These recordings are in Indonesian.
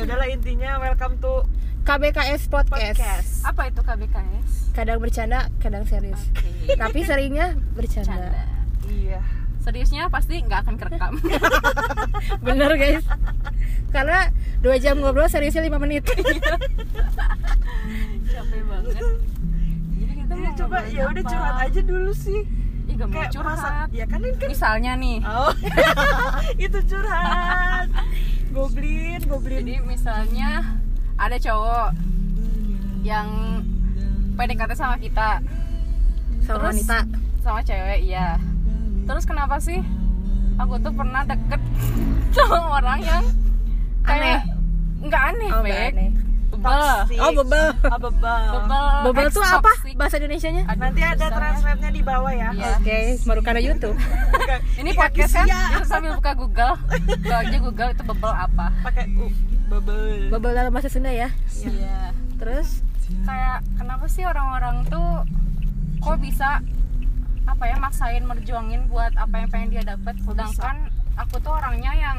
ya udahlah intinya welcome to KBKS podcast. podcast Apa itu KBKS? Kadang bercanda, kadang serius. Oke. Tapi seringnya bercanda. Canda. iya Seriusnya pasti nggak akan kerekam. Bener guys. Karena dua jam ngobrol seriusnya lima menit. Capek banget. Jadi kita mau coba ya udah curhat aja dulu sih Gak mau kayak curhat. masa ya kan ini kan Misalnya nih. oh itu curhat goblin goblin Jadi misalnya ada cowok yang PDKT sama kita Sama Terus? wanita. sama cewek iya terus kenapa sih aku tuh pernah deket sama orang yang kayak nggak aneh Oh, aneh. Bebel Toxic. Oh, bebel. Ah, bebel bebel Bobel tuh ex apa? Bahasa Indonesianya? Aduh, nanti ada ya. translate-nya di bawah ya. Iya. Oke, baru karena YouTube. ini Di podcast kaki kan? Kita sambil buka Google. Buka aja Google itu bebel apa? Pakai u. Bebel Bobel dalam bahasa Sunda ya. iya. Terus? Kayak kenapa sih orang-orang tuh kok bisa apa ya maksain merjuangin buat apa yang pengen dia dapat sedangkan aku tuh orangnya yang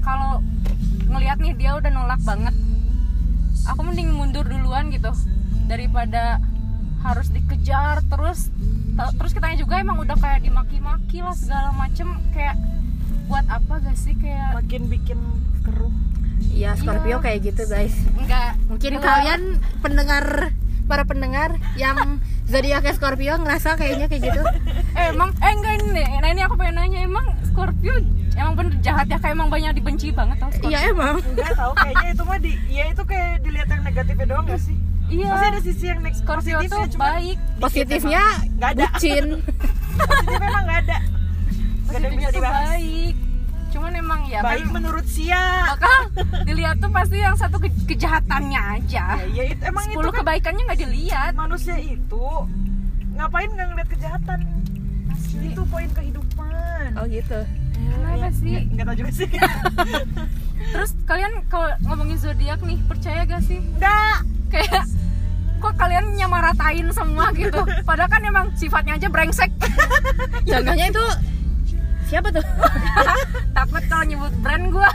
kalau ngelihat nih dia udah nolak banget aku mending mundur duluan gitu. Daripada harus dikejar terus. Te- terus kitanya juga emang udah kayak dimaki-maki lah segala macem. Kayak buat apa gak sih? Kayak makin bikin keruh. Iya, Scorpio Iya. kayak gitu guys. enggak. Mungkin keluar- kalian pendengar para pendengar yang zodiaknya Scorpio ngerasa kayaknya kayak gitu. Eh, emang eh enggak ini nah ini aku pengen nanya. Emang Scorpio emang bener jahat ya kayak emang banyak dibenci banget tau Iya emang. enggak tahu kayaknya itu mah di ya itu kayak dilihat yang negatifnya doang gak sih? Iya. Pasti ada sisi yang neg- Scorpio positifnya tuh baik Positifnya Nggak ada. bucin. positifnya emang nggak ada. Nggak ada yang positifnya bisa dibahas. baik cuman emang ya baik kan menurut Sia. Maka dilihat tuh pasti yang satu ke- kejahatannya aja. Ya, ya itu emang itu sepuluh kan kebaikannya nggak dilihat. manusia itu ngapain nggak ngeliat kejahatan? Itu poin kehidupan. Oh gitu. Kenapa sih? nggak- nggak tahu juga sih. Terus kalian kalau ngomongin zodiak nih percaya gak sih? Nggak. Kayak kok kalian nyamaratain semua gitu? Padahal kan emang sifatnya aja brengsek. Contohnya itu siapa tuh? takut kalau nyebut brand gua.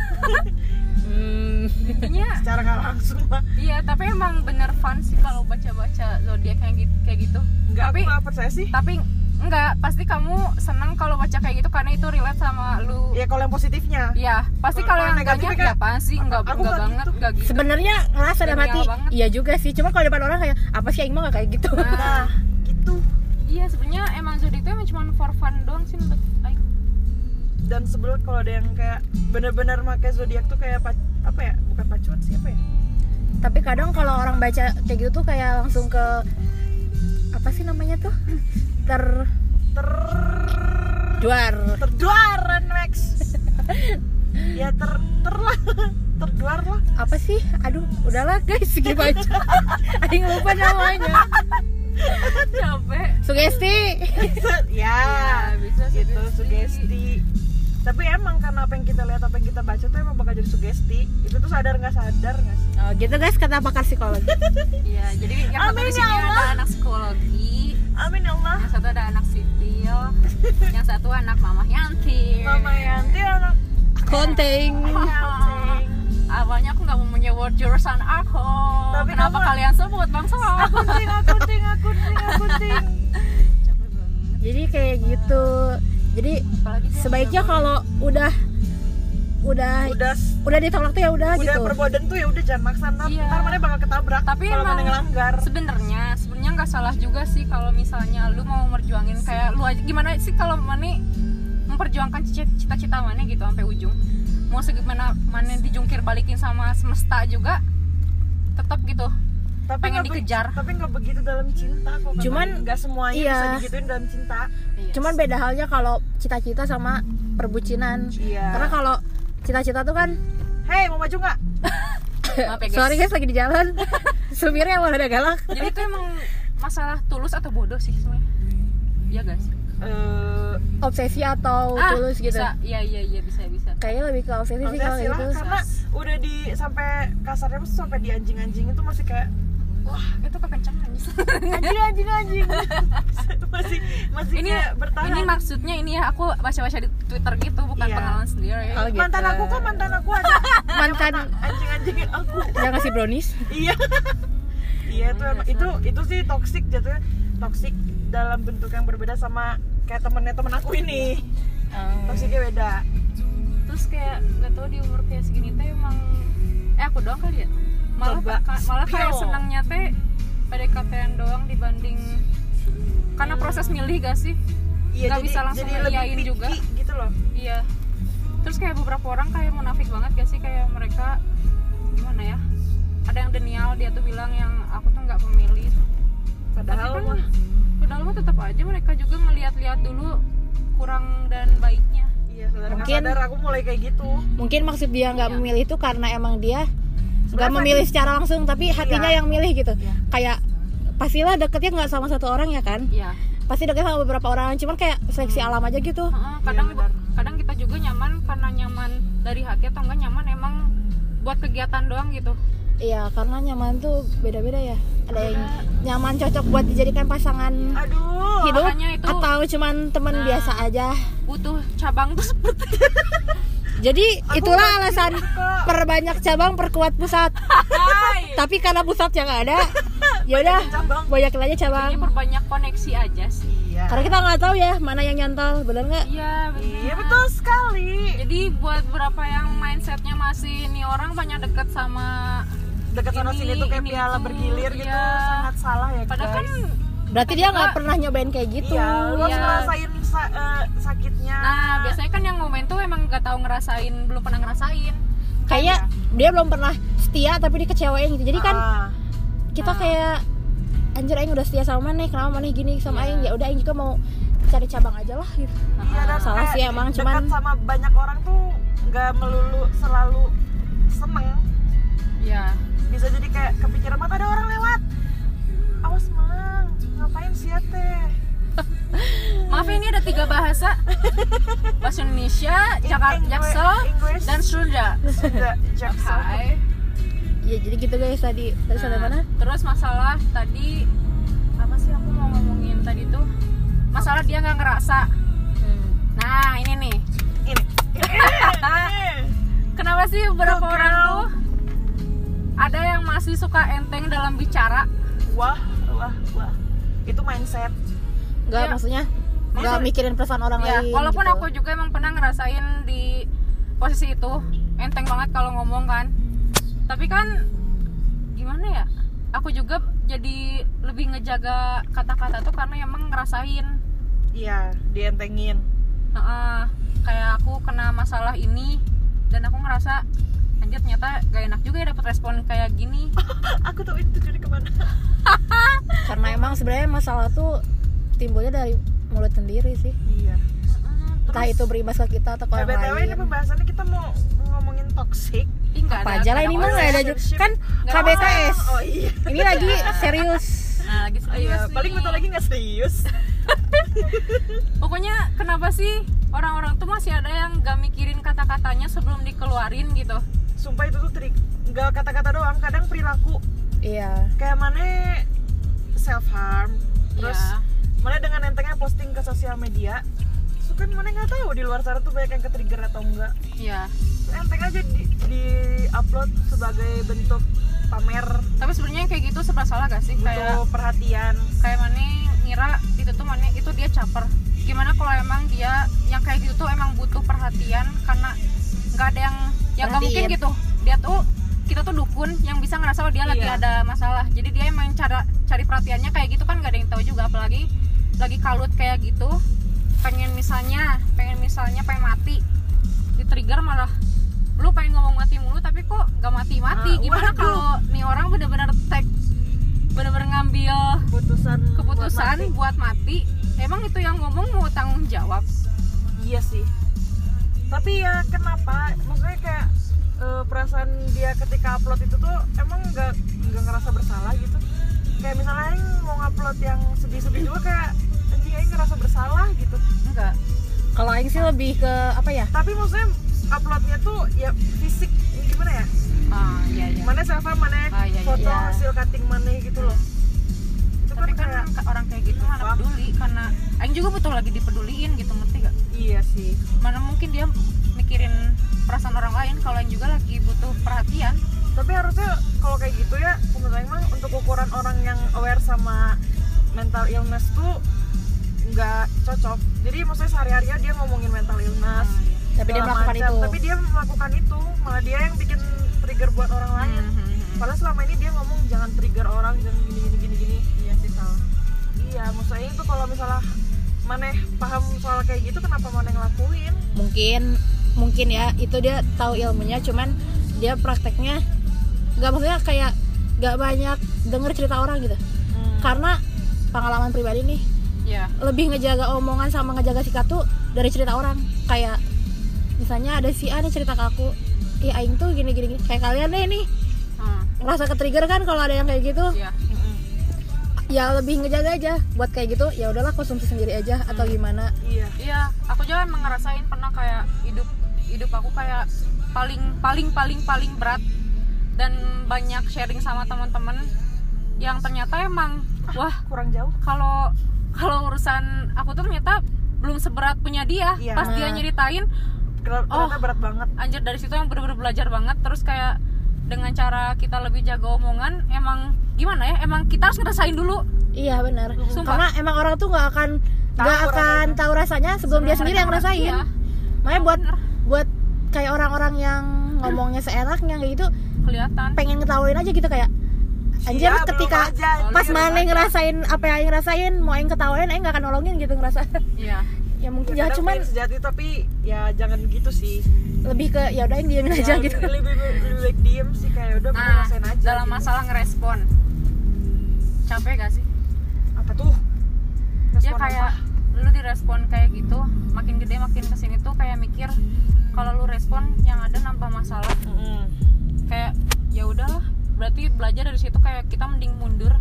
Hmm, intinya secara nggak langsung Iya, tapi emang bener fun sih kalau baca-baca zodiak yang gitu, kayak gitu. nggak Tapi- aku nggak percaya sih. Tapi enggak, pasti kamu senang kalau baca kayak gitu karena itu relate sama lu. ya kalau yang positifnya Iya, pasti Kalau yang negatifnya kayak, ya apaan sih? Enggak, aku enggak nggak banget, gitu. enggak gitu. Sebenarnya ngerasa dalam hati iya juga sih. Cuma kalau depan orang kayak apa sih Aing mah gak kayak gitu. Nah, nah gitu iya sebenarnya emang zodiak itu emang cuma for fun doang sih menurut Aing. dan sebel kalau ada yang kayak bener-bener pakai zodiak tuh kayak pac- apa ya bukan pacuan sih apa ya Tapi kadang kalau orang baca kayak gitu tuh kayak langsung ke apa sih namanya tuh? Ter ter Duar. terduaran Max ya ter ter lah terduar lah Apa sih? Aduh, udahlah guys, skip aja. Aing lupa namanya. Capek. Sugesti. ya bisa gitu sugesti tapi emang karena apa yang kita lihat apa yang kita baca tuh emang bakal jadi sugesti itu tuh sadar nggak sadar nggak sih Oh, gitu guys kata pakar psikologi. Iya, jadi yang Amin, di ya sini Allah. ada anak psikologi, amin ya Allah yang satu ada anak sipil, yang satu anak mama Yanti. mama Yanti anak Konting. accounting Awalnya aku nggak mau menyebut jurusan aku. Tapi Kenapa kamu- kalian sebut bangsa? akunting akunting akunting akunting Capek banget. Jadi kayak gitu. Jadi sebaiknya udah- kalau udah udah udah udah ditolak tuh ya udah udah gitu. perboden tuh ya udah jangan maksa ntar, Iya. ntar mana bakal ketabrak tapi kalau emang mana yang langgar sebenarnya sebenarnya nggak salah juga sih kalau misalnya lu mau merjuangin kayak lu aja gimana sih kalau mana memperjuangkan cita- cita-cita mana gitu sampai ujung mau segimana mana dijungkir balikin sama semesta juga tetap gitu tapi pengen dikejar. tapi nggak begitu dalam cinta kok Cuman, nggak semuanya iya. bisa digituin dalam cinta Iya Cuman beda halnya kalau cita-cita sama perbucinan. iya Karena kalau cita-cita tuh kan hei mau maju nggak Maaf ya, guys. sorry guys lagi di jalan. Supirnya malah ada galak. jadi itu emang masalah tulus atau bodoh sih sebenarnya? Iya guys Eh, Obsesi atau tulus gitu. bisa. Iya iya iya bisa bisa. Kayaknya lebih ke obsesi sih kalau obsesi lah gitu. karena udah di sampai kasarnya tuh sampai di anjing anjing itu masih kayak wah itu kekencangan anjing. Anjing. Anjing masih masih ini kayak bertahan. ini maksudnya ini ya aku baca-baca di Twitter gitu bukan Iya. pengalaman sendiri. Oh, gitu. mantan aku kan mantan aku ada. Mantan anjing anjingin aku. Dia ngasih brownies. iya iya itu emang itu itu sih toxic jatuhnya. Toxic dalam bentuk yang berbeda sama kayak temennya temen aku ini. Toksiknya beda. Terus kayak nggak tahu di umur kayak segini teh emang eh aku doang kali ya? Malah Coba ka- malah kayak senangnya teh PDKT-an doang dibanding karena proses milih gak sih? Iya Nggak jadi bisa langsung jadi lebih ngiyain picky juga. gitu loh. Iya. Terus kayak beberapa orang kayak munafik banget gak sih? Kayak mereka gimana ya ada yang denial dia tuh bilang yang aku tuh nggak pemilih padahal tapi kan mah padahal mah tetap aja mereka juga ngeliat-liat dulu kurang dan baiknya iya sadar Mungkin- sadar aku mulai kayak gitu Mungkin maksud dia nggak Iya. memilih itu karena emang dia nggak memilih secara langsung, tapi hatinya Iya. yang milih gitu. Iya. Kayak pastilah deketnya nggak sama satu orang ya kan? iya Pasti deket sama beberapa orang, cuman kayak seleksi alam aja gitu. Heeh, kadang Iya, kadang kita juga nyaman karena nyaman dari hati atau enggak nyaman emang buat kegiatan doang gitu Iya, karena nyaman tuh beda-beda ya. Ada yang nyaman cocok buat dijadikan pasangan aduh hidup makanya itu- atau cuman teman Nah. biasa aja. butuh cabang tuh seperti Jadi Aku itulah alasan kok. perbanyak cabang perkuat pusat. Tapi karena pusat yang ada, ya udah banyakin aja cabang. Intinya perbanyak koneksi aja sih iya Karena kita nggak tahu ya mana yang nyantol, bener nggak? iya benar iya betul sekali jadi buat beberapa yang mindsetnya masih nih orang banyak deket sama dekat sana Ini, sini tuh kayak piala itu, bergilir gitu iya. sangat salah ya padahal kan guys Berarti dia nggak pernah nyobain kayak gitu. iya lu harus Iya. ngerasain sa- eh, sakitnya nah biasanya kan yang ngomen tuh emang nggak tahu ngerasain belum pernah ngerasain Kayak dia belum pernah setia tapi dikecewain gitu. Jadi kan Ah, kita kayak anjir aing udah setia sama maneh, kenapa maneh gini sama Iya. aing? Ya udah aing juga mau cari cabang aja lah gitu. iya dan salah sih emang, dekat cuman- sama banyak orang tuh nggak melulu selalu seneng ya bisa jadi kayak kepikiran mata ada orang lewat awas mang ngapain sih ya teh maaf ini ada tiga bahasa bahasa Indonesia Jakarta Jaksel dan Sunda Sudah, Jaksel. Hai. Ya jadi gitu guys tadi tadi sampai Nah, mana? Terus masalah tadi apa sih aku mau ngomongin tadi tuh? Masalah dia nggak ngerasa. Nah ini nih. ini Kenapa sih beberapa orang tuh ada yang masih suka enteng dalam bicara? wah wah wah itu mindset Enggak Iya. maksudnya nggak Maksud- mikirin perasaan orang Ya, lain. walaupun gitu. aku juga emang pernah ngerasain di posisi itu enteng banget kalau ngomong kan. Tapi kan gimana ya? Aku juga jadi lebih ngejaga kata-kata tuh karena emang ngerasain iya dientengin Heeh, kayak aku kena masalah ini dan aku ngerasa anjir ternyata gak enak juga ya dapat respon kayak gini aku tahu itu jadi ke mana karena emang sebenarnya masalah tuh timbulnya dari mulut sendiri sih. iya Entah itu berimbas ke kita atau ke orang btw ini lain. pembahasannya kita mau ngomongin toxic Ih, Apa ada- aja lah ini mah nggak ada orang. ju- kan Nggak KBKS. oh iya Ini lagi serius. nah lagi serius Iya, nih. paling bentar lagi nggak serius pokoknya kenapa sih orang-orang tuh masih ada yang gak mikirin kata-katanya sebelum dikeluarin gitu sumpah itu tuh trik nggak kata-kata doang kadang perilaku Iya. kayak mana self harm terus Iya. mana dengan entengnya posting ke sosial media so kan mana nggak tahu di luar sana tuh banyak yang ke trigger atau enggak Iya. enteng aja di, di upload sebagai bentuk pamer tapi sebenarnya kayak gitu serba salah gak sih kayak butuh perhatian kayak mana ngira itu tuh mana itu dia caper gimana kalau emang dia yang kayak gitu tuh emang butuh perhatian karena nggak ada yang yang nggak mungkin Perhatiin. gitu. Dia tuh kita tuh dukun yang bisa ngerasa oh dia lagi Iya. ada masalah. Jadi dia emang cara cari perhatiannya kayak gitu kan nggak ada yang tahu juga. Apalagi lagi kalut kayak gitu pengen misalnya pengen misalnya pengen mati. Di trigger malah lu pengen ngomong mati mulu tapi kok nggak mati mati Ah, gimana kalau nih orang bener-bener tek bener-bener ngambil keputusan keputusan buat buat mati. mati, emang itu yang ngomong mau tanggung jawab? Iya sih tapi ya kenapa? Maksudnya kayak eh, perasaan dia ketika upload itu tuh emang nggak nggak ngerasa bersalah gitu? Kayak misalnya Aing mau ngupload yang sedih-sedih juga kayak anjing Aing ngerasa bersalah gitu. Enggak. Kalau aing sih lebih ke apa ya? tapi maksudnya uploadnya tuh ya fisik gimana ya? Ah iya iya. Mana self mana Ah, iya, iya, foto iya. hasil cutting mana gitu loh. Itu tapi kan kan kayak orang kayak gitu mana peduli karena Aing juga butuh lagi dipeduliin gitu ngerti gak iya sih. Mana mungkin dia mikirin perasaan orang lain kalau Aing juga lagi butuh perhatian. Tapi harusnya kalau kayak gitu ya menurut mah untuk ukuran orang yang aware sama mental illness tuh nggak cocok. Jadi maksudnya sehari-hari dia ngomongin mental illness Tapi dia melakukan macam. itu. tapi dia melakukan itu malah dia yang bikin trigger buat orang lain. Padahal selama ini dia ngomong jangan trigger orang jangan gini gini gini gini. Iya sih salah iya maksudnya itu kalau misalnya maneh paham soal kayak gitu kenapa maneh ngelakuin? Mungkin mungkin ya itu dia tahu ilmunya cuman dia prakteknya nggak maksudnya kayak nggak banyak denger cerita orang gitu. Hmm. karena pengalaman pribadi nih iya. lebih ngejaga omongan sama ngejaga sikap tuh dari cerita orang. Kayak misalnya ada si A nih cerita ke aku Ih aing tuh gini gini, gini. kayak kalian deh nih. Hmm, ngerasa ke trigger kan kalau ada yang kayak gitu? Iya. Ya lebih ngejaga aja. Buat kayak gitu ya udahlah konsumsi sendiri aja atau gimana. Iya. Iya aku juga emang ngerasain pernah kayak hidup hidup aku kayak paling paling paling paling berat dan banyak sharing sama teman-teman yang ternyata emang wah kurang jauh. kalau kalau urusan aku tuh ternyata belum seberat punya dia. Iya. pas dia nyeritain Ker- ternyata Oh. berat banget. anjir dari situ yang bener-bener belajar banget. Terus kayak dengan cara kita lebih jaga omongan emang gimana ya? Emang kita harus ngerasain dulu. Iya benar. Karena emang orang tuh nggak akan nggak akan tahu rasanya sebelum dia sendiri yang ngerasain. Iya, makanya buat bener. buat kayak orang-orang yang ngomongnya seenaknya kayak gitu kelihatan. pengen ngetawain aja gitu kayak anjir Iya, belum ketika aja, pas belum mana ngerasain apa yang Aing ngerasain mau yang ketawain Aing gak akan nolongin gitu ngerasa. Iya ya mungkin ya, ya, cuman sejati tapi ya jangan gitu sih. Lebih ke ya udah Aing diemin aja Ya, gitu. lebih, lebih, lebih baik diem sih kayak udah nah aja dalam gitu. masalah ngerespon. Capek gak sih? Apa tuh? Ya Respon kayak apa? lu direspon kayak gitu makin gede makin ke sini tuh kayak mikir kalau lu respon yang ada nambah masalah. Mm-mm. kayak ya udahlah berarti belajar dari situ kayak kita mending mundur.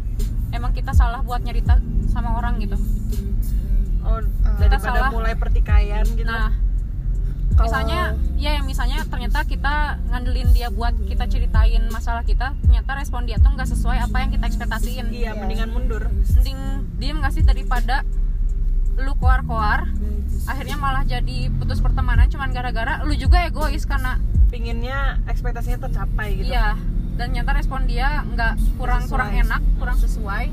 Emang kita salah buat nyerita sama orang gitu oh Kita daripada salah. mulai pertikaian gitu nah Kalau- misalnya ya yang misalnya ternyata kita ngandelin dia buat kita ceritain masalah kita ternyata respon dia tuh nggak sesuai apa yang kita ekspektasiin iya Iya. mendingan mundur mending diem nggak sih daripada lu koar-koar akhirnya malah jadi putus pertemanan cuman gara-gara lu juga egois karena pinginnya ekspektasinya tercapai gitu iya dan nyata respon dia nggak kurang Sesuai. kurang enak kurang sesuai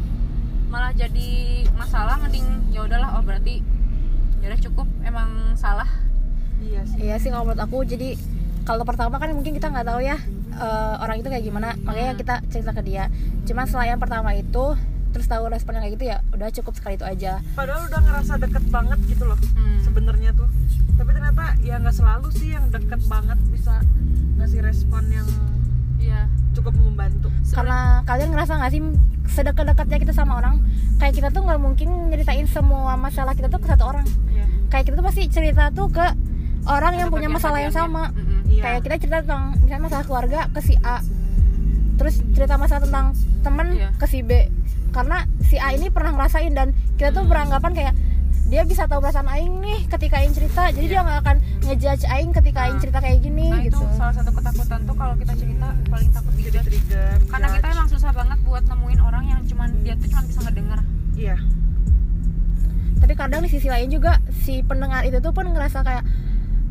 malah jadi masalah mending ya udahlah oh berarti ya udah cukup emang salah. Iya sih. Iya sih kalau menurut aku jadi kalau pertama kan mungkin kita nggak tahu ya eh, orang itu kayak gimana makanya Hmm. kita cerita ke dia. Cuman setelah yang pertama itu terus tahu responnya kayak gitu ya udah cukup sekali itu aja. Padahal udah ngerasa deket banget gitu loh Hmm. sebenarnya tuh. Tapi ternyata ya nggak selalu sih yang deket banget bisa ngasih respon yang iya cukup membantu karena kalian ngerasa nggak sih sedekat-dekatnya kita sama orang kayak kita tuh nggak mungkin nyeritain semua masalah kita tuh ke satu orang iya kayak kita tuh pasti cerita tuh ke orang yang punya masalah yang bagian-bagiannya. sama Mm-mm. Iya. kayak kita cerita tentang misalnya masalah keluarga ke si A terus cerita masalah tentang temen Iya. ke si B karena si A ini pernah ngerasain dan kita tuh beranggapan kayak dia bisa tahu perasaan Aing nih ketika Aing cerita jadi dia nggak akan ngejudge Aing ketika Aing Nah. cerita kayak gini nah gitu itu salah satu ketakutan tuh kalau kita cerita paling takut jadi trigger karena kita judge. emang susah banget buat nemuin orang yang cuman dia tuh cuman bisa ngedenger iya tapi kadang di sisi lain juga si pendengar itu tuh pun ngerasa kayak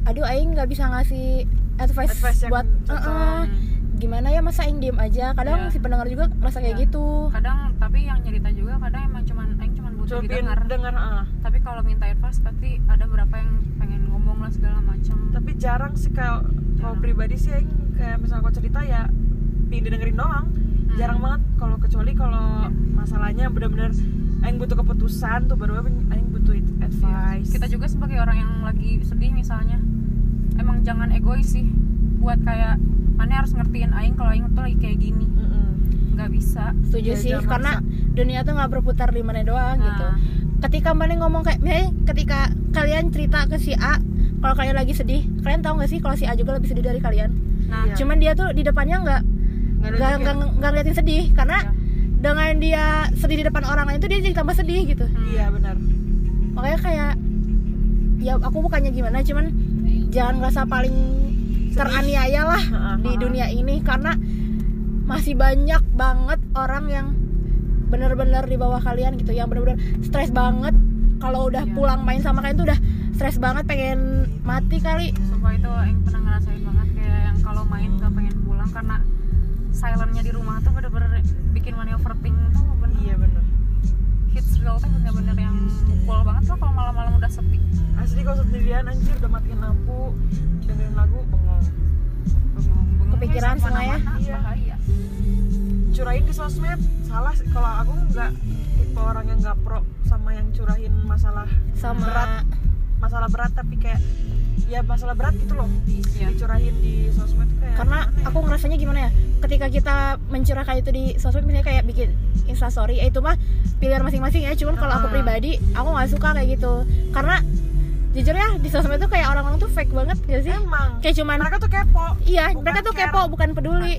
aduh Aing nggak bisa ngasih advice, Advice buat. "Eh-eh, gimana ya masa Aing diem aja kadang Iya. si pendengar juga ngerasa kayak Iya. gitu kadang tapi yang cerita juga kadang emang butuh cuma didengar dengar. ah. tapi kalau minta advice pasti ada beberapa yang pengen ngomong lah segala macam. Tapi jarang sih kalau kalau pribadi sih Aing kayak misalnya kalau cerita ya pengen didengerin doang. Hmm. jarang banget kalau kecuali kalau masalahnya benar-benar Aing butuh keputusan tuh baru Aing butuh it- advice. Kita juga sebagai orang yang lagi sedih misalnya emang jangan egois sih. Buat kayak mana harus ngertiin aing kalau aing tuh lagi kayak gini. Mm-mm. Nggak bisa. Setuju sih karena dunia tuh nggak berputar di mana doang Nah. gitu ketika mana ngomong kayak misalnya ketika kalian cerita ke si A kalau kalian lagi sedih kalian tahu nggak sih kalau si A juga lebih sedih dari kalian? Nah. Iya. cuman dia tuh di depannya nggak Nggak ngeliatin sedih karena Iya. dengan dia sedih di depan orang lain tuh dia jadi tambah sedih gitu. Hmm. iya benar. Makanya kayak ya aku bukannya gimana cuman jangan ngerasa paling teraniaya lah di dunia ini karena masih banyak banget orang yang bener-bener di bawah kalian gitu yang bener-bener stres banget. Kalau udah Iya. pulang main sama kalian tuh udah stres banget pengen mati kali. Sumpah itu aing pernah ngerasain banget kayak yang kalau main gak pengen pulang karena silentnya di rumah tuh bener-bener bikin money overthink tuh bener. Iya bener. Hits real tuh bener-bener yang mukul banget loh kalau malam-malam udah sepi. Asli kalau sendirian anjir udah matiin lampu dengerin lagu bengong. Bengong-bengong Kepikiran sama semua ya? Iya. bahaya curahin di sosmed. Salah kalau aku nggak tipe orang yang nggak pro sama yang curahin masalah sama berat. Masalah berat tapi kayak ya masalah berat gitu loh. Iya. dicurahin di sosmed kayak karena ya? aku ngerasanya gimana ya ketika kita mencurahkan itu di sosmed misalnya kayak bikin instastory ya itu mah pilihan masing-masing ya. Cuman kalau aku pribadi aku nggak suka kayak gitu. Karena jujur ya di sosmed tuh kayak orang-orang tuh fake banget gak sih? Emang. Kayak cuman mereka tuh kepo. Iya mereka tuh care. kepo bukan peduli.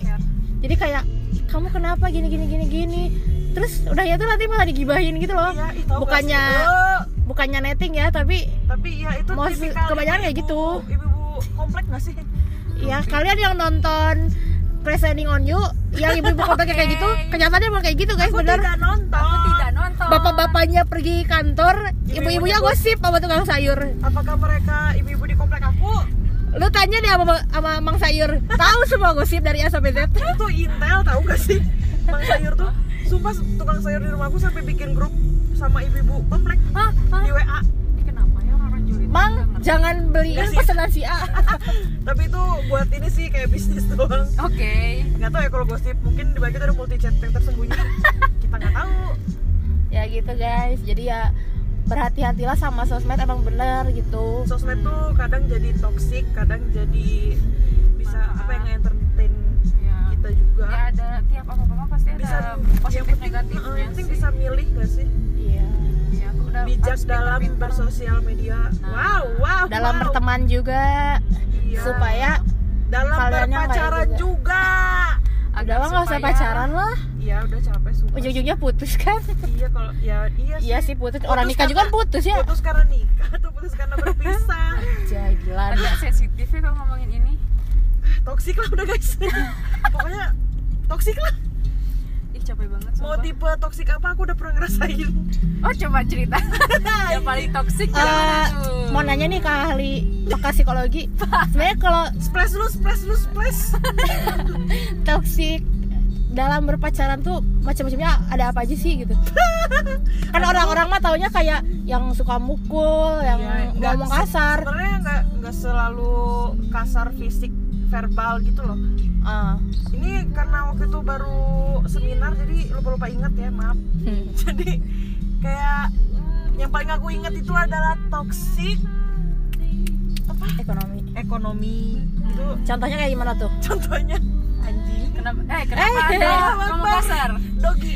Jadi kayak kamu kenapa gini gini gini gini? Terus udah ya tuh nanti malah digibahin gitu loh. Iya gak bukannya- bukannya netting ya tapi tapi ya itu Mau kebanyakan kayak gitu. ibu-ibu komplek gak sih? Ya kalian yang nonton presenting on you yang ibu-ibu kompleknya kayak gitu kenyataannya emang kayak gitu guys aku bener tidak nonton aku tidak nonton. Bapak-bapaknya pergi kantor ibu-ibunya gosip sama tukang sayur. Apakah mereka ibu-ibu di komplek aku lu tanya deh sama, sama mang sayur. Tahu semua gosip dari A sampai Z. Itu intel tahu gak sih? Mang sayur tuh sumpah tukang sayur di rumahku sampai bikin grup sama ibu-ibu komplek Hah? Hah? di WA Ini kenapa ya orang julid mang jangan beliin pesanan si A. Tapi itu buat ini sih kayak bisnis doang. Oke. Nggak tahu ya kalau gosip mungkin di bagi ada multi chat yang tersembunyi. Kita nggak tahu. Ya gitu guys. Jadi ya berhati-hatilah sama sosmed emang bener gitu. Sosmed tuh kadang jadi toxic kadang jadi bisa apa yang entertain ya kita juga. Ya ada tiap apa apa pasti ada bisa yang positif penting, negatifnya eh, yang penting bisa milih gak sih? Iya. Ya, aku udah bijak dalam pinter-pinter. bersosial media. Wow wow dalam wow. berteman juga Iya. supaya dalam berpacaran juga. juga. Agar udah lah nggak usah pacaran lah iya udah capek sumpah ujung-ujungnya putus kan? Iya kalau ya iya iya sih. putus. Orang nikah juga kan putus ya. putus karena nikah atau putus karena berpisah. Jagilan agak sensitif ya kalau ngomongin ini. Toksik lah udah guys. Pokoknya toksik lah. Ih capek banget mau sumpah. tipe toksik apa aku udah pernah ngerasain. Oh coba cerita. Yang paling toksik Eh, tuh? mau nanya nih ke ahli pakar psikologi. Sebenarnya kalau splash dulu splash dulu splash. Toxic dalam berpacaran tuh macam-macamnya ada apa aja sih gitu. Kan orang-orang mah taunya kayak yang suka mukul yang Iya, nggak ngomong kasar. sebenarnya nggak nggak selalu kasar fisik verbal gitu loh. Ah. ini karena waktu itu baru seminar jadi lupa lupa ingat ya maaf. Hmm. jadi kayak yang paling aku ingat itu adalah toxic apa? Ekonomi. Ekonomi. Itu contohnya kayak gimana tuh? contohnya kenapa? Eh kenapa Eh, ada kamu kasar? Dogi.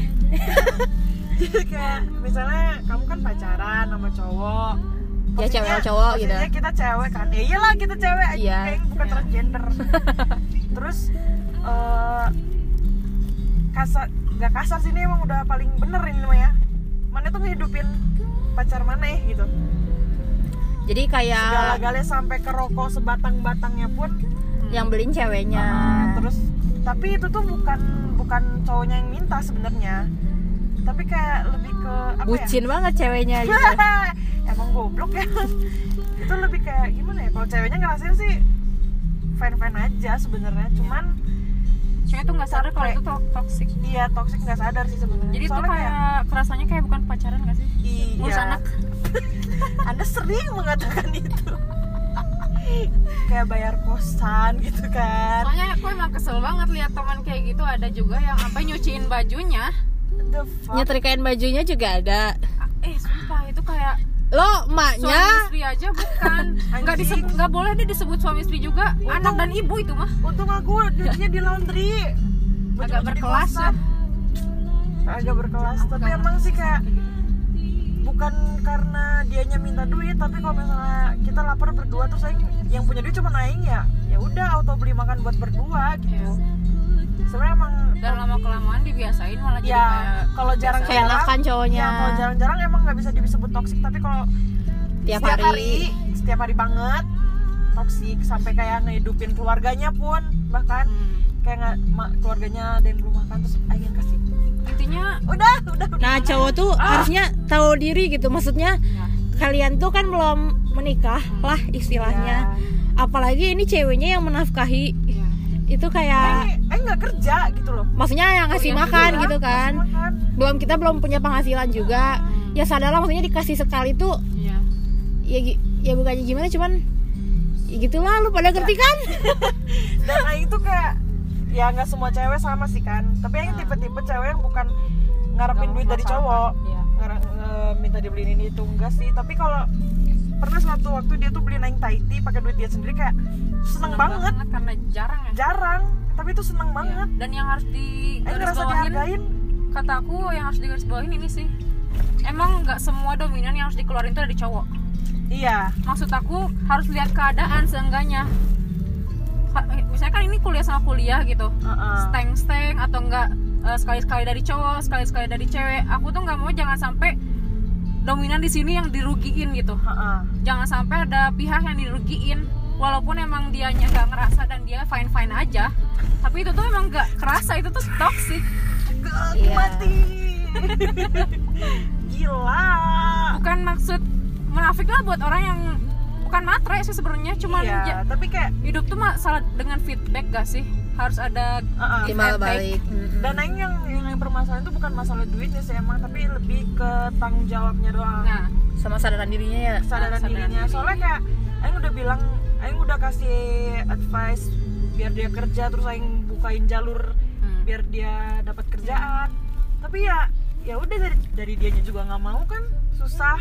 Jadi kayak misalnya kamu kan pacaran sama cowok Ya, Posisinya- cewek sama cowok gitu. kita cewek kan? Ya iyalah kita cewek aja Iya. kayak bukan Iya. transgender. Terus eh, kasar nggak kasar sih ini emang udah paling bener ini mah ya. Mana tuh ngehidupin pacar mana ya gitu. Jadi kayak segala-galanya sampai ke rokok sebatang-batangnya pun yang beliin ceweknya. Ah, terus tapi itu tuh bukan bukan cowoknya yang minta sebenarnya. Tapi kayak lebih ke apa bucin banget ceweknya ya gitu. Emang goblok ya. Itu lebih kayak gimana ya? Kalau ceweknya ngerasain sih fine fine aja sebenarnya. Cuman cewek tuh nggak sadar kalau itu to- toxic. Iya toxic nggak sadar sih sebenarnya. Jadi Soalnya kayak kerasanya kayak bukan pacaran gak sih? Iya. Ngurus anak. Anda sering mengatakan itu kayak bayar kosan gitu kan. Soalnya aku emang kesel banget lihat teman kayak gitu. Ada juga yang sampai nyuciin bajunya. The fuck? Nyetrikain bajunya juga ada. Eh sumpah itu kayak lo suami emaknya istri aja bukan. Nggak disebut nggak boleh nih disebut suami istri juga. Anak dan ibu itu mah. Untung aku nyucinya di laundry. Agak berkelas ya. Agak berkelas. Tapi emang sih kayak gitu. Bukan karena dianya minta duit tapi kalau misalnya kita lapar berdua terus aing yang punya duit cuma aing ya ya udah auto beli makan buat berdua gitu Iya. sebenarnya emang dan lama kelamaan dibiasain malah jadi ya kayak kalau jarang kayak enakan cowoknya ya kalau jarang-jarang emang nggak bisa disebut toksik tapi kalau tiap setiap hari, setiap hari banget toksik sampai kayak ngehidupin keluarganya pun bahkan Hmm. kayak nggak keluarganya ada yang belum makan terus aing kasih intinya udah udah udah. Nah cowok tuh harusnya tahu diri gitu. Maksudnya ya, kalian tuh kan belum menikah lah istilahnya. Apalagi ini ceweknya yang menafkahi. Iya. itu kayak aing nggak kerja gitu loh. Maksudnya yang ngasih makan Iya, gitu kan. makan. belum kita belum punya penghasilan juga. Ya sadarlah maksudnya dikasih sekali tuh Iya. ya gi- ya bukannya gimana cuman ya gitulah lu pada ngerti kan? Dan Aing tuh kayak ya nggak semua cewek sama sih kan. Tapi Aing tipe-tipe cewek yang bukan ngarepin duit dari cowok. Iya. Nge- minta dibeliin ini itu enggak sih. Tapi kalau pernah suatu waktu dia tuh beliin Aing Taiti pakai duit dia sendiri kayak seneng, banget. karena jarang ya. Jarang tapi itu seneng Iya. banget. Dan yang harus di garis bawahin kata aku yang harus digarisbawahin ini sih. Emang nggak semua dominan yang harus dikeluarin itu dari cowok. Iya. Maksud aku harus lihat keadaan seenggaknya misalnya kan ini kuliah sama kuliah gitu. Heeh. steng steng atau enggak sekali sekali dari cowok sekali sekali dari cewek. Aku tuh nggak mau jangan sampai dominan di sini yang dirugiin gitu. Heeh. jangan sampai ada pihak yang dirugiin. Walaupun emang dianya nggak ngerasa dan dia fine fine aja tapi itu tuh emang nggak kerasa itu tuh toxic. Gak Iya. mati. Gila. Bukan maksud menafik lah buat orang yang bukan matre sih sebenarnya cuman iya ja- tapi kayak hidup tuh masalah dengan feedback gak sih? Harus ada timbal take. balik. Mm-mm. dan Aing yang yang, yang permasalahan itu bukan masalah duitnya sih emang tapi lebih ke tanggung jawabnya doang. Nah. Sama sadaran dirinya ya? Kesadaran kesadaran dirinya. diri. soalnya kayak Aing udah bilang Aing udah kasih advice biar dia kerja terus Aing bukain jalur hmm. biar dia dapat kerjaan. Tapi ya ya udah dari dari dianya juga nggak mau kan susah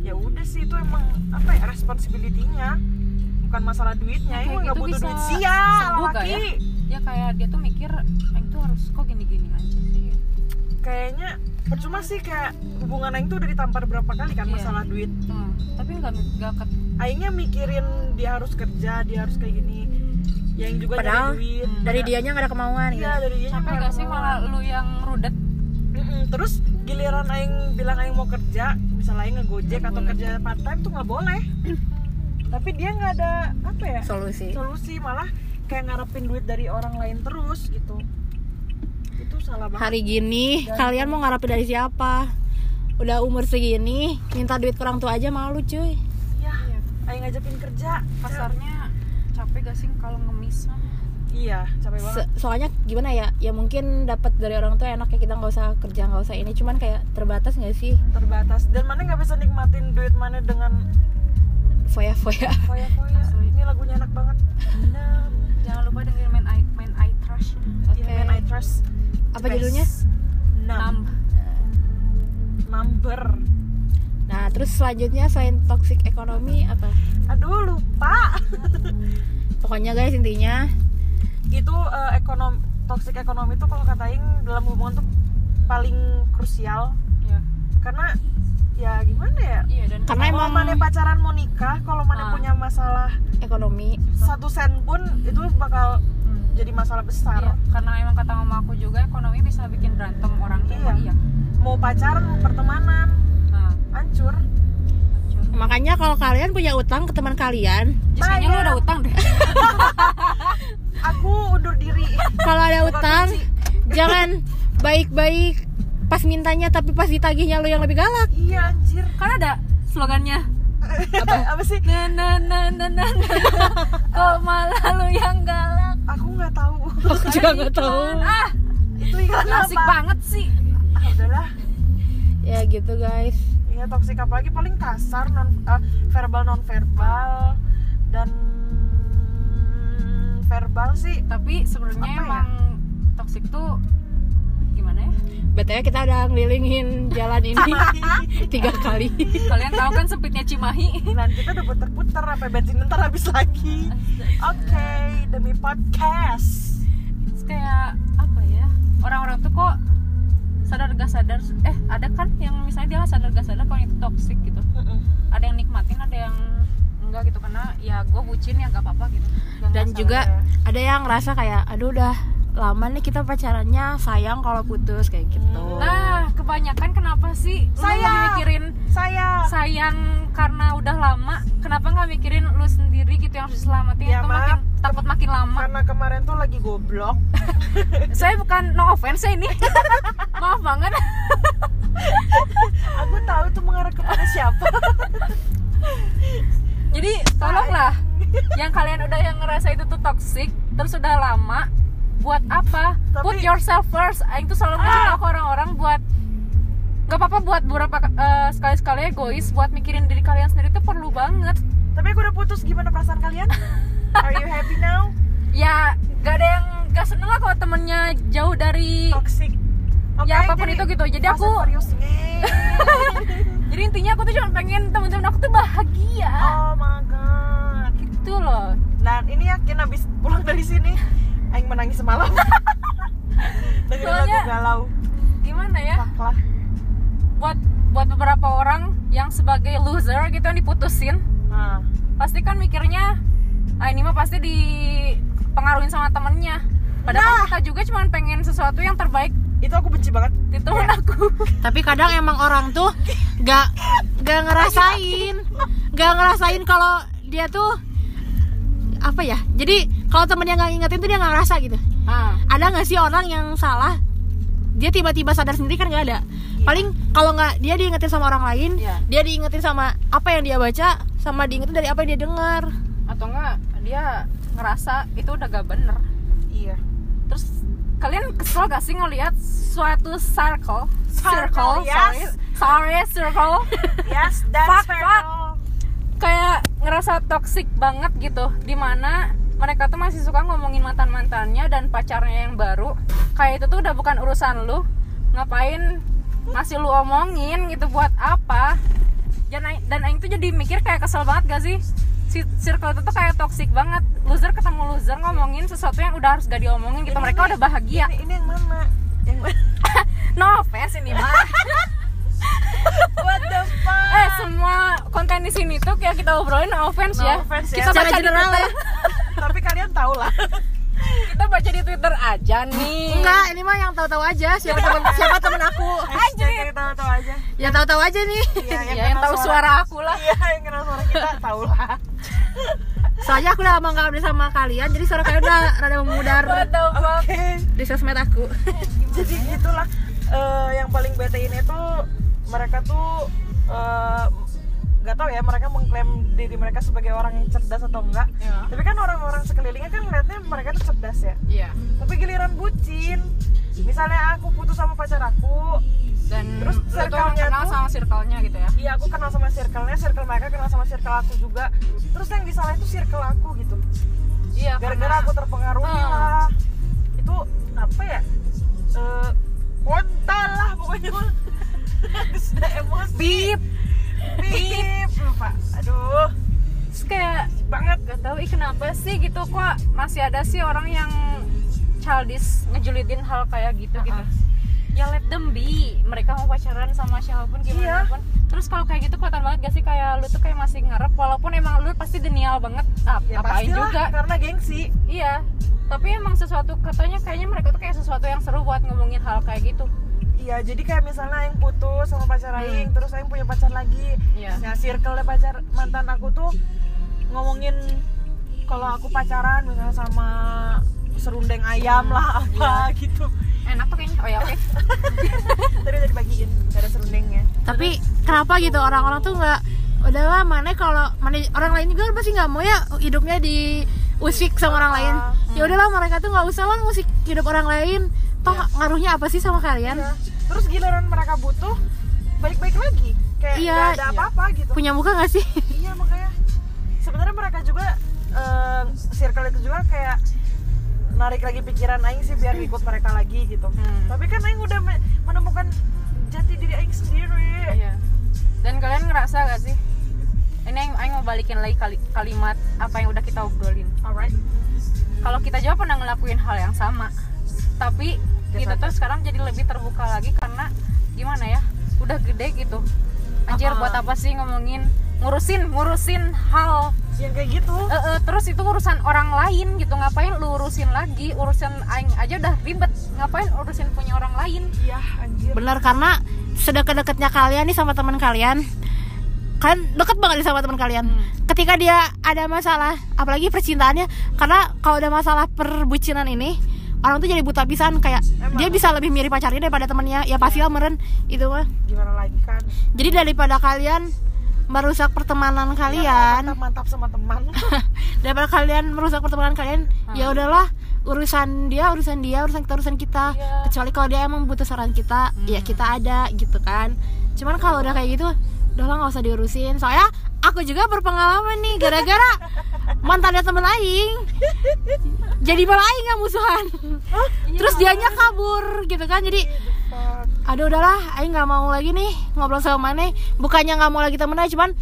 ya udah sih itu emang apa ya responsibility-nya. Bukan masalah duitnya Ya, Aing kayak mah nggak gitu butuh bisa duit. Gak laki ya? ya kayak dia tuh mikir Aing tuh harus kok gini gini aja sih. Kayaknya percuma sih kayak hubungan Aing tuh udah ditampar berapa kali kan Iya. masalah duit. Hmm, tapi nggak nggak ke Aingnya mikirin dia harus kerja dia harus kayak gini. Yang juga Padahal nyari duit. hmm, dari dianya nggak ada kemauan gitu. iya dari dia capek gak sih malah lu yang rudet terus giliran Aing bilang Aing mau kerja misalnya Aing ngegojek atau boleh. kerja part time tuh nggak boleh. Tapi dia nggak ada apa ya solusi. solusi malah kayak ngarepin duit dari orang lain terus gitu. Itu salah banget. Hari gini Dan- kalian mau ngarepin dari siapa? Udah umur segini minta duit ke orang tua aja malu cuy. Ya Iya. Aing ngajakin kerja kasarnya capek gak sih kalau ngemis? mah? Iya capek banget. Se- soalnya gimana ya ya mungkin dapat dari orang tua enak ya kita nggak usah kerja nggak usah ini. Cuman kayak terbatas nggak sih? Terbatas. Dan mana nggak bisa nikmatin duit mana dengan foya foya foya foya ini lagunya enak banget. Nam, jangan lupa dengerin main I, main I Trash Iya, Man I Trust. Apa judulnya? Num Numb. Number. Nah terus selanjutnya selain toxic ekonomi apa? Aduh lupa. Pokoknya guys intinya Itu eh, ekonom toxic ekonomi itu kalau kata Aing dalam hubungan tuh paling krusial Iya. Karena ya gimana ya Iya dan Karena Kalau emang- mana pacaran mau nikah Kalau mana Ah. punya masalah ekonomi Satu sen pun itu bakal Hmm. jadi masalah besar Iya, karena emang kata mama aku juga ekonomi bisa bikin berantem orang Iya. emang iya. Mau pacaran, mau pertemanan Nah, Hancur makanya kalau kalian punya utang ke teman kalian kayaknya lu udah utang deh. Aku undur diri kalau ada utang jangan baik-baik pas mintanya tapi pas ditagihnya lu yang lebih galak Iya anjir Kan ada slogannya. Apa, apa sih? Na na na na na. na. Kok malah lu yang galak? Aku nggak tahu aku juga nggak tahu Ah, Itu iklan asik apa? banget sih. Ah, udahlah ya gitu guys Iya toksik apalagi paling kasar non eh, verbal non verbal dan verbal sih Tapi sebenarnya ya? emang toxic tuh gimana ya? btw kita udah ngelilingin jalan ini tiga kali Kalian tahu kan sempitnya Cimahi? dan kita udah puter-puter sampai bensin ntar habis lagi oke demi podcast Terus kayak apa ya? Orang-orang tuh kok sadar gak sadar eh ada kan yang misalnya dia sadar gak sadar kalau itu toxic gitu ada yang nikmatin ada yang enggak gitu karena ya gue bucin ya gak apa-apa gitu. Gak dan masalah. juga ada yang ngerasa kayak aduh udah lama nih kita pacarannya sayang kalau putus kayak gitu. Nah kebanyakan kenapa sih lu Saya. lebih mikirin saya sayang karena udah lama? Kenapa nggak mikirin lu sendiri gitu yang harus diselamatin? Ya, atau makin takut makin lama? Karena kemarin tuh lagi goblok. Saya bukan no offense ini. Maaf banget. Aku tahu itu mengarah kepada siapa jadi tolonglah yang kalian udah yang ngerasa itu tuh toxic terus udah lama buat apa Tapi- put yourself first aing tuh selalu ngasih tau ke orang-orang buat nggak apa-apa buat beberapa eh, sekali-sekali egois buat mikirin diri kalian sendiri tuh perlu banget Tapi aku udah putus, gimana perasaan kalian? Are you happy now? ya gak ada yang gak seneng lah kalau temennya jauh dari Toxic. Oke, Ya, apa pun jadi itu gitu. Jadi aku-. jadi intinya aku tuh cuma pengen temen-temen aku tuh bahagia oh my god. gitu loh Dan ini yakin abis pulang dari sini, Aing menangis semalam. Lagu Soalnya- galau. gimana ya Fuck lah. buat buat beberapa orang yang sebagai loser gitu yang diputusin Nah, pasti kan mikirnya ah ini mah pasti dipengaruhin sama temennya padahal kita juga cuma pengen sesuatu yang terbaik itu aku benci banget. di temen aku. Tapi kadang emang orang tuh gak gak ngerasain. Gak ngerasain kalau dia tuh apa ya jadi kalau temennya nggak ngingetin tuh dia nggak ngerasa gitu. Ah. Ada nggak sih orang yang salah? Dia tiba-tiba sadar sendiri kan nggak ada. Paling kalau nggak dia diingetin sama orang lain Iya. dia diingetin sama apa yang dia baca sama diingetin dari apa yang dia dengar. Atau enggak dia ngerasa itu udah gak bener. Iya. terus kalian kesel gak sih ngelihat suatu circle? Circle, yes. sorry. Sorry circle. Yes, that's Fuck, fair. fuck. kayak ngerasa toxic banget gitu. Di mana mereka tuh masih suka ngomongin mantan mantannya dan pacarnya yang baru. Kayak itu tuh udah bukan urusan lu. Ngapain masih lu omongin gitu buat apa? Dan dan Aing tuh jadi mikir kayak kesel banget gak sih? si circle itu tuh kayak toxic banget loser ketemu loser ngomongin sesuatu yang udah harus gak diomongin gitu Ini- mereka udah bahagia Ini, ini yang mana? Yang mana? no offense ini mah What the fuck? eh semua konten di sini tuh kayak kita obrolin no offense No ya offense ya. kita baca di general Twitter ya. Tapi kalian tau lah. kita baca di Twitter aja nih enggak ini mah yang tahu-tahu aja siapa temen siapa temen aku Hashtag yang tahu-tahu aja. ya tahu-tahu aja nih Iya, ya yang kenal tahu suara aku lah Iya, yang kenal suara kita tahu lah. Soalnya aku udah lama gak update sama kalian jadi suara kalian udah rada memudar Oke. di sosmed aku Jadi gitulah. Eh, yang paling bete ini tuh mereka tuh eh, nggak tahu ya mereka mengklaim diri mereka sebagai orang yang cerdas atau enggak. Ya. Tapi kan orang-orang sekelilingnya kan ngeliatnya mereka tuh cerdas ya. iya Tapi giliran bucin. Misalnya aku putus sama pacar aku, dan Terus circle-nya kenal tuh- sama circle-nya gitu ya Iya aku kenal sama circle-nya, circle mereka kenal sama circle aku juga. Terus yang disalahin tuh circle aku gitu. iya Gara-gara karena- aku terpengaruhi Hmm. lah. Itu apa ya? Eh kontol lah pokoknya. Sudah emosi. Beep. Bip. Lupa. Aduh. Terus kayak Banget. gak tahu ih kenapa sih gitu kok masih ada sih orang yang childish ngejulitin hal kayak gitu gitu ya let them be mereka mau pacaran sama siapa pun gimana Iya. pun terus kalau kayak gitu kelihatan banget gak sih kayak lu tuh kayak masih ngarep walaupun emang lu pasti denial banget ap Ya apain pastilah juga karena gengsi. iya tapi emang sesuatu katanya kayaknya mereka tuh kayak sesuatu yang seru buat ngomongin hal kayak gitu Iya, jadi kayak misalnya yang putus sama pacar Hmm. Aing, terus Aing punya pacar lagi. Iya. Nah, circle pacar mantan aku tuh ngomongin kalau aku pacaran misalnya sama serundeng ayam lah apa gitu. Enak tuh kayaknya. Oh ya oke. Tadi udah dibagiin, gak ada serundengnya. tapi kenapa gitu? Orang-orang tuh nggak udahlah mana kalau mana orang lain juga pasti nggak mau ya hidupnya di usik sama orang lain. Ya udahlah mereka tuh nggak usah lah musik hidup orang lain. Toh ngaruhnya apa sih sama kalian? Iya. Terus giliran mereka butuh baik-baik lagi. Kayak Iya, nggak ada iya. apa-apa gitu. punya muka gak sih? Iya makanya. Sebenarnya mereka juga eh, circle itu juga kayak narik lagi pikiran Aing sih biar ngikut mereka lagi gitu. Hmm. Tapi kan Aing udah me- menemukan jati diri Aing sendiri. Iya. Dan kalian ngerasa gak sih? Ini yang Aing mau balikin lagi kali- kalimat apa yang udah kita obrolin. Alright. Kalau kita juga pernah ngelakuin hal yang sama, tapi kita tuh sekarang jadi lebih terbuka lagi karena gimana ya? Udah gede gitu. Anjir Uh-uh. buat apa sih ngomongin ngurusin ngurusin hal Yang kayak gitu. Eh, eh, terus itu urusan orang lain gitu ngapain lu urusin lagi urusan aing aja udah ribet ngapain urusin punya orang lain Iya anjir. bener karena sedekat-dekatnya kalian nih sama teman kalian kan deket banget nih sama teman kalian Hmm. ketika dia ada masalah apalagi percintaannya karena kalau ada masalah perbucinan ini orang tuh jadi buta pisan kayak Emang. dia bisa lebih mirip pacarnya daripada temennya ya pasti lah meren itu mah Gimana lagi kan? jadi daripada kalian merusak pertemanan kalian. Mantap mantap sama teman. daripada kalian merusak pertemanan kalian ya udahlah urusan dia urusan dia urusan kita urusan kita. Iya. kecuali kalau dia emang butuh saran kita ya kita ada gitu kan. Cuman kalau udah kayak gitu udah lah nggak usah diurusin. Soalnya aku juga berpengalaman nih gara-gara mantannya temen aing. Jadi malah aing musuhan. Terus dianya kabur gitu kan. Jadi Fuck. Aduh udahlah aing nggak mau lagi nih ngobrol sama Mane bukannya nggak mau lagi temenan cuman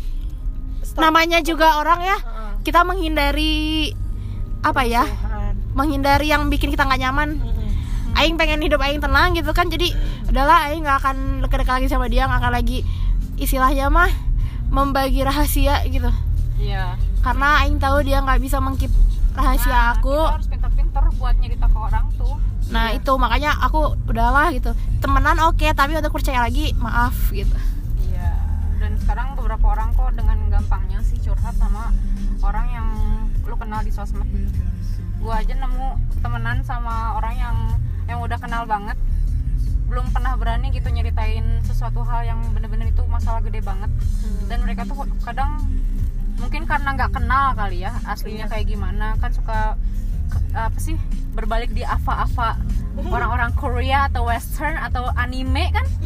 Stop. namanya juga orang ya Heeh. kita menghindari apa ya Tuhan. menghindari yang bikin kita nggak nyaman. Aing pengen hidup Aing tenang gitu kan jadi udahlah Aing nggak akan dekat-dekat lagi sama dia nggak akan lagi istilahnya mah membagi rahasia gitu iya karena Aing tahu dia nggak bisa mengkip rahasia Nah, aku pintar-pintar buat nyerita ke orang tuh. Nah itu makanya aku udahlah gitu. Temenan oke tapi untuk percaya lagi maaf gitu. Iya. Dan sekarang beberapa orang kok dengan gampangnya sih curhat sama orang yang lu kenal di sosmed. Gua aja nemu temenan sama orang yang yang udah kenal banget. Belum pernah berani gitu nyeritain sesuatu hal yang bener-bener itu masalah gede banget. Dan mereka tuh kadang mungkin karena nggak kenal kali ya aslinya kayak gimana kan suka apa sih berbalik di apa-apa orang-orang Korea atau Western atau anime kan?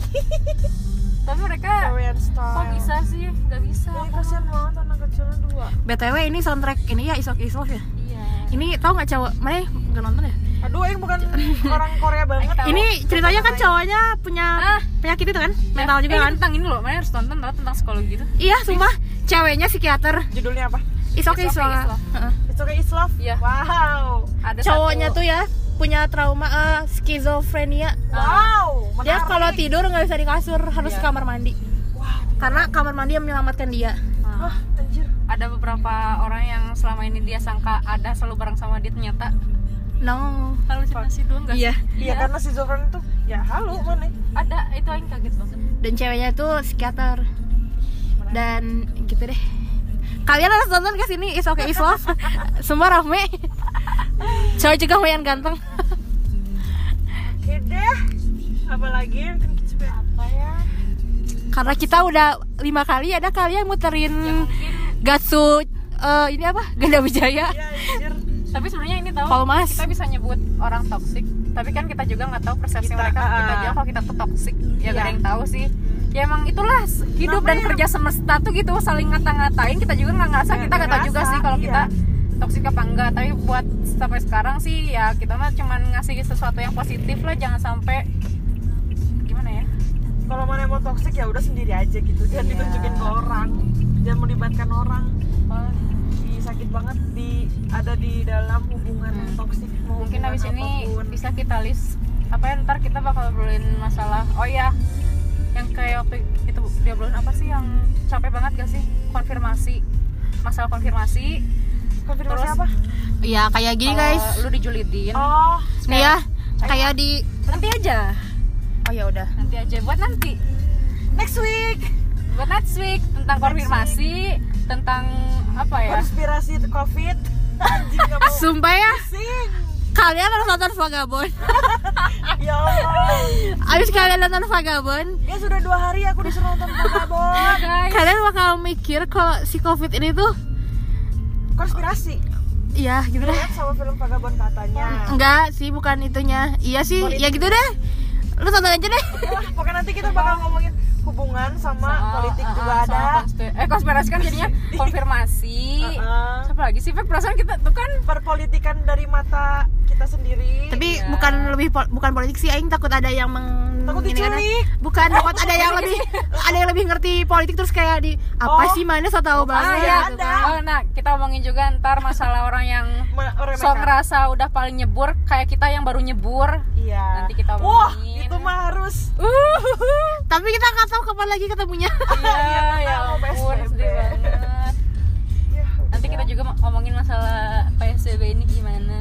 Tapi mereka Korean style. kok bisa sih? Nggak bisa. Ini kasihan banget anak kecilnya dua. Btw ini soundtrack ini ya Isok Islov ya? Iya. Ini tau nggak cowok mana nggak nonton ya? Aduh ini bukan orang Korea banget. Ini ceritanya kan cowoknya punya Ah. penyakit itu kan? Mental Eh, juga ini kan? tentang ini loh mana harus tonton tau tentang psikologi gitu iya sumpah. Ceweknya psikiater. Judulnya apa It's okay, It's okay. Islov. Heeh. It's okay Iya. wow. Ada cowoknya satu, tuh ya punya trauma eh, skizofrenia. Wow dia kalau tidur nggak bisa di kasur harus Iya. ke kamar mandi. Wow karena kamar mandi yang menyelamatkan dia. Ah. wah anjir. Ada beberapa orang yang selama ini dia sangka ada selalu bareng sama dia ternyata. No. Halusinasi doang gak Iya. sih? iya karena si Zofran itu ya halo mana? Ada itu yang kaget banget. Dan ceweknya itu psikiater. Dan gitu deh kalian harus nonton ke sini is okay is love. Semua rame. Cowok juga lumayan ganteng. Oke deh. Apalagi yang bikin kita apa ya? Karena kita udah lima kali ada kalian muterin mungkin. Gatsu eh, ini apa? Ganda Wijaya. Ya tapi sebenarnya ini tahu Palmas. kita bisa nyebut orang toksik tapi kan kita juga nggak tahu persepsi Kita, mereka ah. kita juga kalau kita tuh toksik ya Iya. gak ada yang tahu sih ya emang itulah hidup dan Namanya- kerja semesta tuh gitu saling ngata-ngatain kita juga nggak ngerasa Nggak kita nggak tahu juga sih kalau iya. kita toksik apa enggak tapi buat sampai sekarang sih ya kita mah cuman ngasih sesuatu yang positif lah jangan sampai gimana ya kalau mana mau toxic ya udah sendiri aja gitu jangan Iya. ditunjukin ke orang jangan melibatkan orang Di- sakit banget di ada di dalam hubungan Hmm. toksik mau mungkin habis ini apa pun. bisa kita list apa ya ntar kita bakal ngobrolin masalah oh ya yang kayak waktu itu dia obrolin apa sih yang capek banget gak sih? Konfirmasi. Masalah konfirmasi. Konfirmasi terus- apa? Ya kayak gini Kalau guys. lu dijulidin oh nih ya kayak di nanti aja. Oh ya udah. Nanti aja buat nanti. Next week. Buat next week tentang Next konfirmasi tentang apa ya? Konspirasi covid. Anjing sumpah ya. Sing kalian harus nonton Vagabond. Ya Allah. Abis kalian nonton Vagabond ya sudah dua hari aku disuruh nonton Vagabond. Guys. Kalian bakal mikir kalau si covid ini tuh konspirasi? Ya gitu deh. Sama film Vagabond katanya. Enggak sih bukan itunya. Iya sih ya gitu deh. Lu tonton aja deh. Wah, pokoknya nanti kita bakal ngomongin hubungan sama Soal- politik uh-uh, juga soal ada. konspi- eh konspirasi kan jadinya konfirmasi. Uh-uh. siapa lagi sih perasaan kita tuh kan perpolitikan dari mata kita sendiri. Tapi Iya. bukan lebih pol- bukan politik sih aing takut ada yang meng Takut ini kan. diculik. bukan takut ada yang lebih ada yang lebih ngerti politik terus kayak di apa Oh. sih mana so tahu Oh, banget iya, gitu ada. kan. oh, nah kita omongin juga ntar masalah orang yang sok ngerasa udah paling nyebur kayak kita yang baru nyebur iya Nanti kita wah omongin. itu mah harus tapi kita nggak tahu kapan lagi ketemunya iya ya tahu, ampun sedih banget ya, nanti kita juga ngomongin masalah PSBB ini gimana.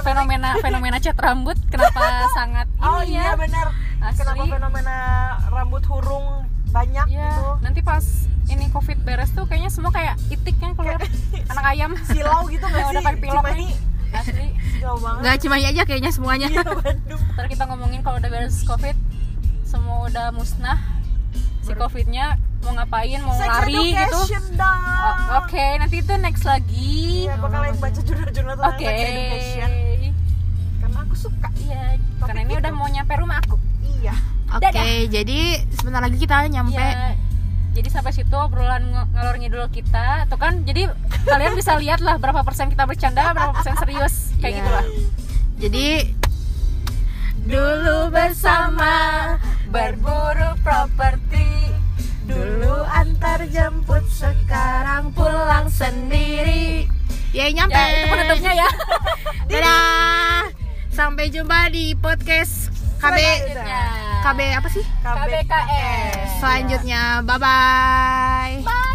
Fenomena fenomena cat rambut kenapa sangat oh ini iya ya benar kenapa fenomena rambut hurung banyak Iya, gitu? nanti pas ini covid beres tuh kayaknya semua kayak itik yang keluar. Anak ayam. silau gitu nggak sih? udah pakai pilok Cimahi. nih. asli. Silau banget. Nggak cuma aja kayaknya semuanya. Iya Bandung ntar kita ngomongin kalau udah beres covid semua udah musnah si covidnya mau ngapain mau sex lari gitu. oke nanti itu next lagi. Iya, bakal yang baca jurnal-jurnal tentang oke. sex education. Aku suka. Iya karena ini udah mau nyampe rumah aku. Iya. Oke, Dadah. jadi sebentar lagi kita nyampe. Iya. Jadi sampai situ obrolan ng- ngalor ngidul kita, tuh kan jadi kalian bisa lihat lah berapa persen kita bercanda, berapa persen serius, kayak Iya. gitu lah. Jadi dulu bersama Berburu properti, dulu antar jemput sekarang pulang sendiri. Ya nyampe. ya itu penutupnya ya. Dadah. Sampai jumpa di podcast KB. KB apa sih? KBKS. Selanjutnya. Bye bye. Bye.